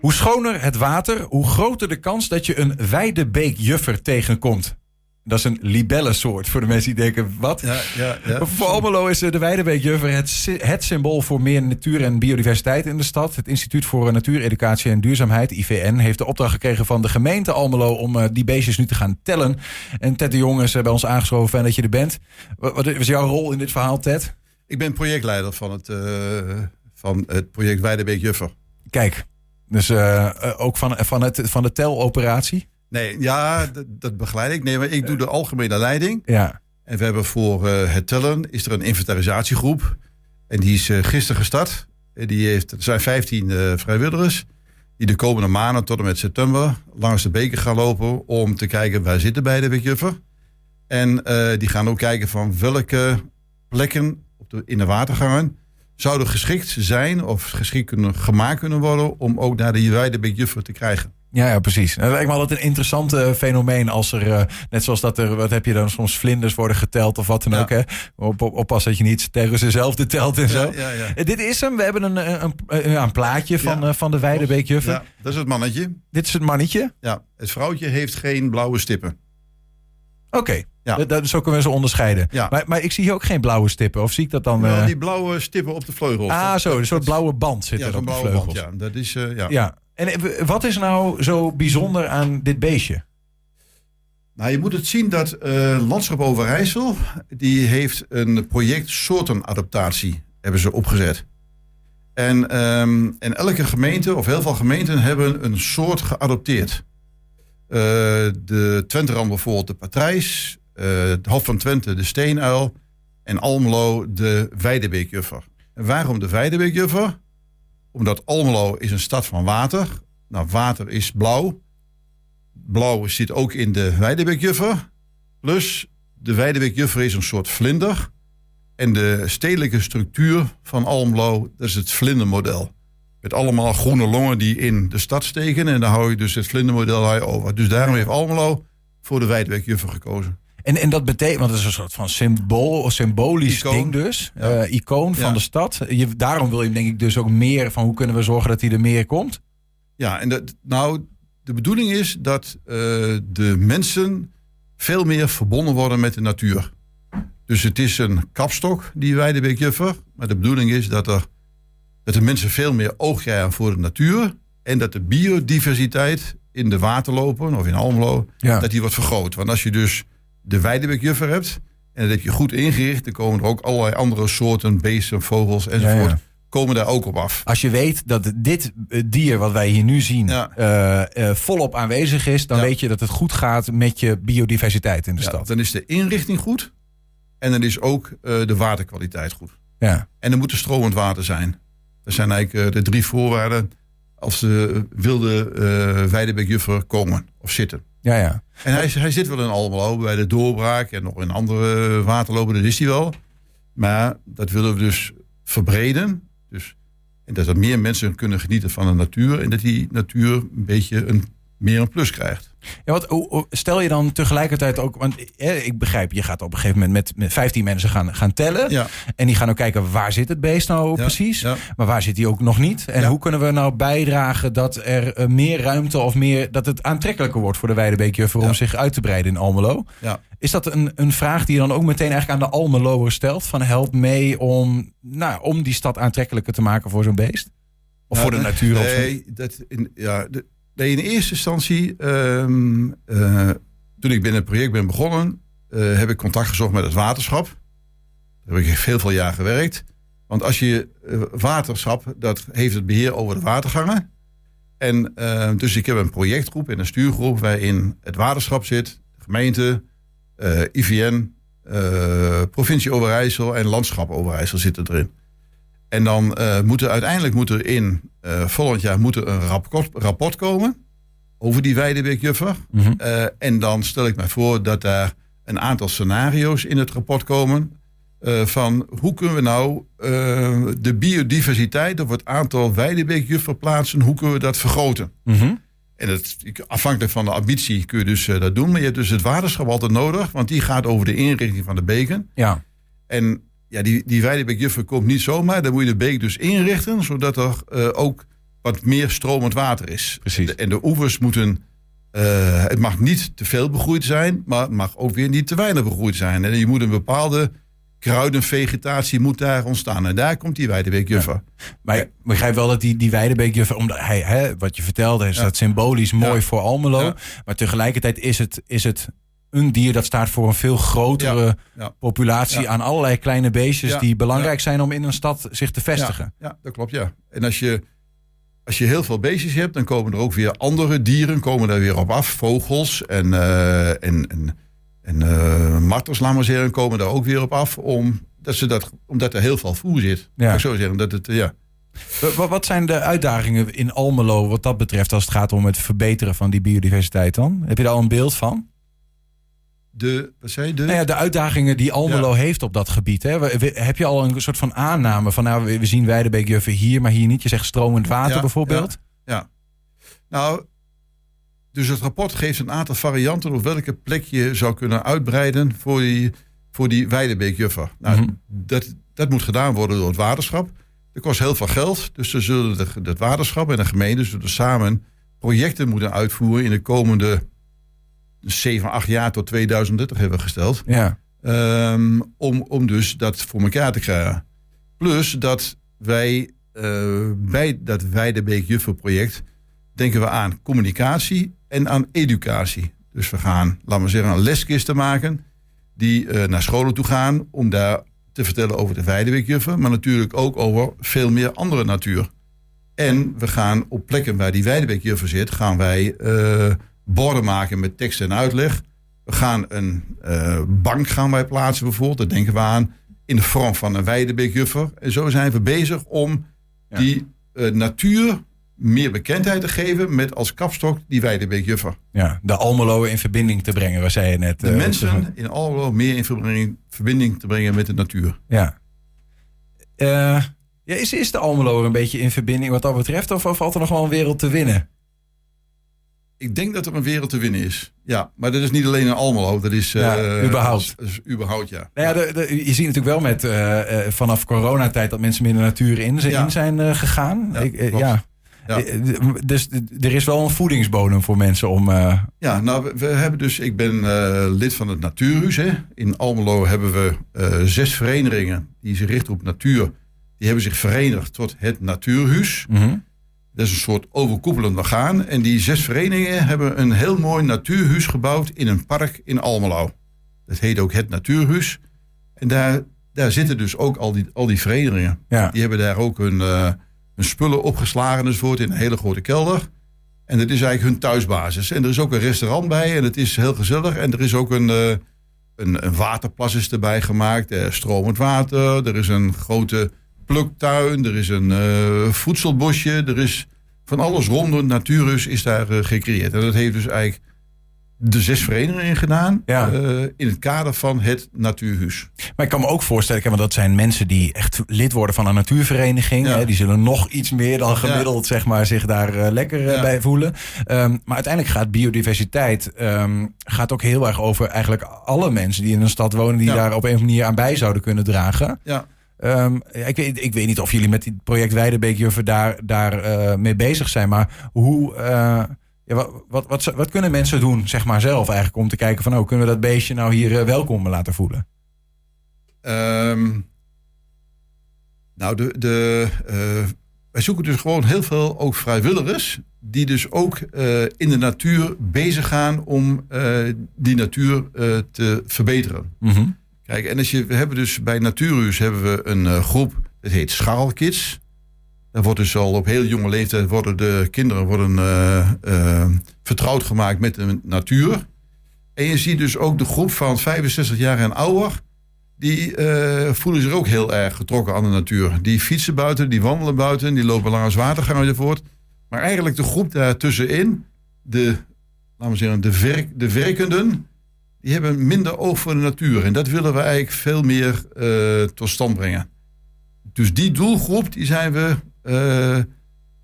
Hoe schoner het water, hoe groter de kans dat je een weidebeekjuffer tegenkomt. Dat is een libellensoort voor de mensen die denken, wat? Ja, ja, ja. Voor Almelo is eh, de Weidebeekjuffer het, het symbool voor meer natuur en biodiversiteit in de stad. Het Instituut voor Natuureducatie en Duurzaamheid, IVN, heeft de opdracht gekregen van de gemeente Almelo om eh, die beestjes nu te gaan tellen. En Ted de Jong is eh, bij ons aangeschoven, fijn dat je er bent. Wat, is jouw rol in dit verhaal, Ted? Ik ben projectleider van het, eh, van het project Weidebeek Juffer. Kijk, dus eh, eh, ook van, van, het, van de teloperatie. Nee, ja, dat, dat begeleid ik. Nee, maar ik doe de algemene leiding. Ja, En we hebben voor eh, het tellen is er een inventarisatiegroep. En die is gisteren gestart. En die heeft, er zijn 15 eh, vrijwilligers. Die de komende maanden tot en met september langs de beken gaan lopen. Om te kijken waar zitten bij de Beekjuffer. En die gaan ook kijken van welke plekken op de, in de watergangen zouden geschikt zijn of geschikt kunnen, gemaakt kunnen worden om ook naar de Weidebeekjuffer te krijgen. Ja, ja, precies. Het lijkt me altijd een interessant eh, fenomeen als er, eh, net zoals dat er, wat heb je dan, soms vlinders worden geteld of wat dan Ja. ook. Hè? Op, op, oppas dat je niet tegen zichzelf telt en zo. ja, ja. Eh, dit is hem. We hebben een, een, een, een plaatje van, van de Weidebeekjuffer. Ja, dat is het mannetje. Dit is het mannetje. Ja, het vrouwtje heeft geen blauwe stippen. Oké, Ja. Dat- dat- zo kunnen we ze onderscheiden. Ja. Maar, maar ik zie hier ook geen blauwe stippen. Of zie ik dat dan... Wel eh, die blauwe stippen op de vleugels. ah, zo. Een soort blauwe band zit ja, er op de vleugels. ja. Dat is, eh, ja. Ja. En eh, wat is nou zo bijzonder aan dit beestje? Nou, je moet het zien dat eh, Landschap Overijssel, die heeft een project soortenadaptatie hebben ze opgezet. En, ehm, en elke gemeente, of heel veel gemeenten, hebben een soort geadopteerd. Eh, de Twenterand bijvoorbeeld de patrijs, eh het Hof van Twente de steenuil en Almelo de Weidebeekjuffer. Waarom de Weidebeekjuffer? Omdat Almelo is een stad van water. Nou, water is blauw. Blauw zit ook in de Weidebeekjuffer. Plus, de Weidebeekjuffer is een soort vlinder. En de stedelijke structuur van Almelo, dat is het vlindermodel. Met allemaal groene longen die in de stad steken. En dan hou je dus het vlindermodel over. Dus daarom heeft Almelo voor de Weidebeekjuffer gekozen. En, en dat betekent, want het is een soort van symbool, symbolisch Icoon. ding dus. Ja. Eh, icoon van de stad. Je, daarom wil je denk ik dus ook meer van hoe kunnen we zorgen dat hij er meer komt. Ja, en dat, nou, de bedoeling is dat eh, de mensen veel meer verbonden worden met de natuur. Dus het is een kapstok, die Weidebeekjuffer. Maar de bedoeling is dat, er, dat de mensen veel meer oog krijgen voor de natuur. En dat de biodiversiteit in de waterlopen of in Almelo, Ja. dat die wordt vergroot. Want als je dus de Weidebeekjuffer hebt en dat heb je goed ingericht, dan komen er ook allerlei andere soorten beesten, vogels enzovoort, Ja, ja. komen daar ook op af. Als je weet dat dit eh, dier wat wij hier nu zien eh, eh, volop aanwezig is, dan weet je dat het goed gaat met je biodiversiteit in de stad. dan is de inrichting goed. En dan is ook de waterkwaliteit goed. Ja. En er moet er stromend water zijn. Dat zijn eigenlijk eh, de drie voorwaarden als de wilde eh Weidebeekjuffer komen of zitten. Ja, ja. En hij, hij zit wel in Almelo bij de doorbraak en nog in andere waterlopen, dat is hij wel. Maar dat willen we dus verbreden. Dus, en dat er meer mensen kunnen genieten van de natuur. En dat die natuur een beetje een, meer een plus krijgt. Ja, wat, stel je dan tegelijkertijd ook, want ik begrijp, je gaat op een gegeven moment met, met 15 mensen gaan, gaan tellen. Ja. En die gaan ook kijken waar zit het beest nou Ja, precies. ja. Maar waar zit hij ook nog niet? En hoe kunnen we nou bijdragen dat er eh, meer ruimte of meer dat het aantrekkelijker wordt voor de Weidebeekjuffer om zich uit te breiden in Almelo? Ja. Is dat een, een vraag die je dan ook meteen eigenlijk aan de Almeloer stelt? Van help mee om, nou, om die stad aantrekkelijker te maken voor zo'n beest? Of voor de nee, natuur? of zo? Nee, dat in, ja, de, in eerste instantie, ehm, eh, toen ik binnen het project ben begonnen, eh, heb ik contact gezocht met het waterschap. Daar heb ik heel veel jaar gewerkt. Want als je eh, waterschap, dat heeft het beheer over de watergangen. En eh, dus ik heb een projectgroep en een stuurgroep waarin het waterschap zit, de gemeente, IVN, provincie Overijssel en landschap Overijssel zitten erin. En dan eh moet er uiteindelijk moet er in eh, volgend jaar moet er een rapport, rapport komen over die Weidebeekjuffer. Mhm. Eh, en dan stel ik mij voor dat daar een aantal scenario's in het rapport komen. van hoe kunnen we nou de biodiversiteit of het aantal Weidebeekjufferplaatsen, hoe kunnen we dat vergroten? Mhm. En het, afhankelijk van de ambitie kun je dus dat doen. Maar je hebt dus het waterschap altijd nodig, want die gaat over de inrichting van de beken. Ja. En ja, die, die Weidebeekjuffer komt niet zomaar. Dan moet je de beek dus inrichten, zodat er eh, ook wat meer stromend water is. Precies. De- en de oevers moeten, eh, het mag niet te veel begroeid zijn, maar het mag ook weer niet te weinig begroeid zijn. En je moet een bepaalde kruidenvegetatie moet daar ontstaan. En daar komt die weidebeekjuffer. Maar ik begrijp wel dat die, die Weidebeekjuffer, omdat hij, hè, wat je vertelde, is Ja. dat symbolisch mooi Ja. voor Almelo. Ja. Maar tegelijkertijd is het, is het een dier dat staat voor een veel grotere Ja. Ja. populatie Ja. aan allerlei kleine beestjes die belangrijk zijn om in een stad zich te vestigen. Ja, dat klopt, ja. En als je, als je heel veel beestjes hebt, dan komen er ook weer andere dieren komen daar weer op af. Vogels en, eh en, en, en eh, marters, laat maar zeggen, komen daar ook weer op af. Om, dat ze dat, omdat er heel veel voer zit. Ja. Ik zou zeggen, dat het, eh, ja. Wa- wa- Wat zijn de uitdagingen in Almelo wat dat betreft als het gaat om het verbeteren van die biodiversiteit dan? Heb je daar al een beeld van? De, wat zei je? De, Nou ja, de uitdagingen die Almelo heeft op dat gebied. Hè? Heb je al een soort van aanname van nou, we zien Weidebeekjuffer hier, maar hier niet? Je zegt stromend water Ja, bijvoorbeeld. Nou, dus het rapport geeft een aantal varianten op welke plek je zou kunnen uitbreiden voor die, voor die weidebeekjuffer. Nou, Mhm. dat, dat moet gedaan worden door het waterschap. Dat kost heel veel geld. Dus ze zullen het waterschap en de gemeente zullen samen projecten moeten uitvoeren in de komende 7, 8 jaar tot 2030 hebben we gesteld. Ja. Ehm, om, om dus dat voor elkaar te krijgen. Plus dat wij eh, bij dat Weidebeek Juffenproject denken we aan communicatie en aan educatie. Dus we gaan, laten we zeggen, een leskisten maken die eh, naar scholen toe gaan om daar te vertellen over de Weidebeekjuffer, maar natuurlijk ook over veel meer andere natuur. En we gaan op plekken waar die Weidebeekjuffer zit, gaan wij eh, borden maken met tekst en uitleg. We gaan een eh, bank gaan wij plaatsen bijvoorbeeld, daar denken we aan, in de vorm van een Weidebeekjuffer. En zo zijn we bezig om Ja. die eh, natuur meer bekendheid te geven met als kapstok die Weidebeekjuffer. ja, de Almelo in verbinding te brengen, waar zei je net. De eh, mensen in Almelo meer in verbinding, verbinding te brengen met de natuur. Ja. Ja is, is de Almelo een beetje in verbinding wat dat betreft? Of, of valt er nog wel een wereld te winnen? Ik denk dat er een wereld te winnen is. Ja, maar dat is niet alleen in Almelo. Dat is, Ja, eh, überhaupt. Dat is, überhaupt, ja. Nou ja, de, de- je ziet natuurlijk wel met eh, vanaf coronatijd dat mensen meer de natuur in, Ja. in zijn gegaan. Ja, Ik, ja. Dus er is wel een voedingsbodem voor mensen om. Ja, nou, we, we hebben dus, ik ben lid van het Natuurhuis. Hè. In Almelo hebben we zes verenigingen die zich richten op natuur. Die hebben zich verenigd tot het Natuurhuis. mhm. Dat is een soort overkoepelend orgaan. En die zes verenigingen hebben een heel mooi natuurhuis gebouwd in een park in Almelo. Dat heet ook het Natuurhuis. En daar, daar zitten dus ook al die, al die verenigingen. Ja. Die hebben daar ook hun, eh, hun spullen opgeslagen enzovoort in een hele grote kelder. En dat is eigenlijk hun thuisbasis. En er is ook een restaurant bij en het is heel gezellig. En er is ook een, eh, een, een waterplas is erbij gemaakt. Er stromend water. Er is een grote pluktuin. Er is een eh, voedselbosje. Er is van alles rondom Natuurhuis is daar eh, gecreëerd. En dat heeft dus eigenlijk de zes verenigingen gedaan. Ja. eh, in het kader van het Natuurhuis. Maar ik kan me ook voorstellen, want dat zijn mensen die echt lid worden van een natuurvereniging. Ja. Hè, die zullen nog iets meer dan gemiddeld, zeg maar, zich daar lekker bij voelen. Ehm, maar uiteindelijk gaat biodiversiteit ehm, gaat ook heel erg over eigenlijk alle mensen die in een stad wonen, die daar op een of andere manier aan bij zouden kunnen dragen. Ja. Ehm, ja, ik, weet, ik weet niet of jullie met het project Weidebeekjuffer daar, daar eh, mee bezig zijn. Maar hoe, eh, ja, wat, wat, wat, wat kunnen mensen doen, zeg maar zelf eigenlijk, om te kijken van, oh, kunnen we dat beestje nou hier eh, welkom laten voelen? Ehm, nou, de, de, wij zoeken dus gewoon heel veel ook vrijwilligers. Die dus ook in de natuur bezig gaan om die natuur te verbeteren. Mhm. Kijk, en als je, we hebben dus bij Natuurhuis hebben we een eh, groep, dat heet Scharrelkids. Daar wordt dus al op heel jonge leeftijd worden de kinderen worden, eh, eh, vertrouwd gemaakt met de natuur. En je ziet dus ook de groep van 65 jaar en ouder. Die voelen zich ook heel erg getrokken aan de natuur. Die fietsen buiten, die wandelen buiten, die lopen langs watergangen enzovoort. Maar eigenlijk de groep daartussenin, de, laten we zeggen, de, werk, de werkenden, die hebben minder oog voor de natuur. En dat willen we eigenlijk veel meer eh, tot stand brengen. Dus die doelgroep, die zijn we, eh,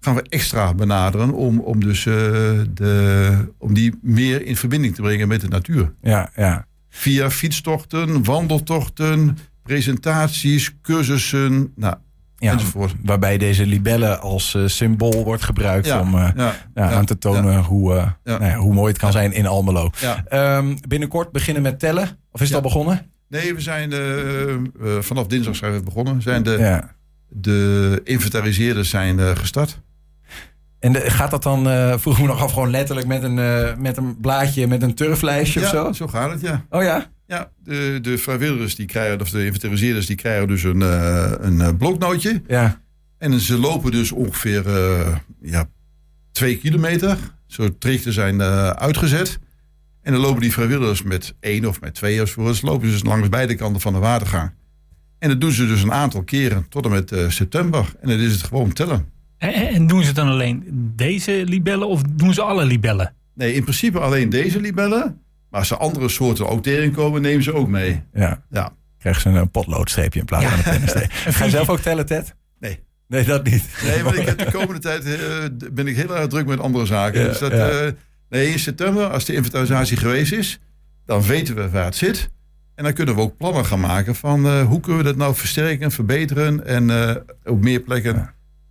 gaan we extra benaderen om, om, dus, eh, de, om die meer in verbinding te brengen met de natuur. Ja, ja. Via fietstochten, wandeltochten, presentaties, cursussen. Nou, Ja, enzovoort. waarbij deze libelle als eh, symbool wordt gebruikt om eh, ja, ja, aan te tonen hoe, eh, nou hoe mooi het kan zijn in Almelo. Ehm, binnenkort beginnen met tellen. Of is het al begonnen? Nee, we zijn vanaf dinsdag zijn we begonnen. Zijn de, de inventariseerders zijn gestart. En de- gaat dat dan, eh vroeg me nog af, gewoon letterlijk met een, met een blaadje, met een turflijstje of ja, zo? zo gaat het, ja. Oh ja? Ja, de, de vrijwilligers die krijgen, of de inventariseerders, die krijgen dus een, eh, een eh, bloknootje. Ja. En ze lopen dus ongeveer eh, ja, twee kilometer. Zo trajecten zijn uitgezet. En dan lopen die vrijwilligers met één of met twee enzovoort. Ze lopen dus langs beide kanten van de watergang. En dat doen ze dus een aantal keren tot en met september. En dan is het gewoon tellen. En, en doen ze dan alleen deze libellen of doen ze alle libellen? Nee, in principe alleen deze libellen. Maar als er andere soorten ook tegenkomen, nemen ze ook mee. ja. Ja. Krijgen ze een potloodstreepje in plaats van een pennenstreep. Ga je zelf ook tellen, Ted? Nee. Nee, dat niet. Nee, maar ik heb de komende tijd eh, ben ik heel erg druk met andere zaken. Ja, dus dat, ja. eh, nee, in september, als de inventarisatie geweest is, dan weten we waar het zit. En dan kunnen we ook plannen gaan maken van eh, hoe kunnen we dat nou versterken, verbeteren en eh, op meer plekken eh,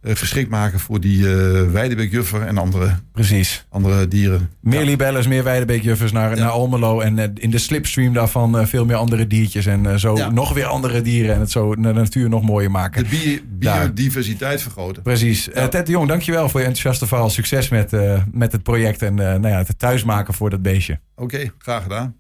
geschikt maken voor die eh weidebeekjuffer en andere, Precies. andere dieren. Meer Ja. meer weidebeekjuffers naar, Ja. naar Almelo. En eh, in de slipstream daarvan eh, veel meer andere diertjes. En eh, zo Ja. nog weer andere dieren. En het zo de natuur nog mooier maken. De bi- biodiversiteit vergroten. Precies. Eh. Ted de Jong, dankjewel voor je enthousiaste verhaal. Succes met, eh, met het project en eh, nou ja, het thuismaken voor dat beestje. Oké, graag gedaan.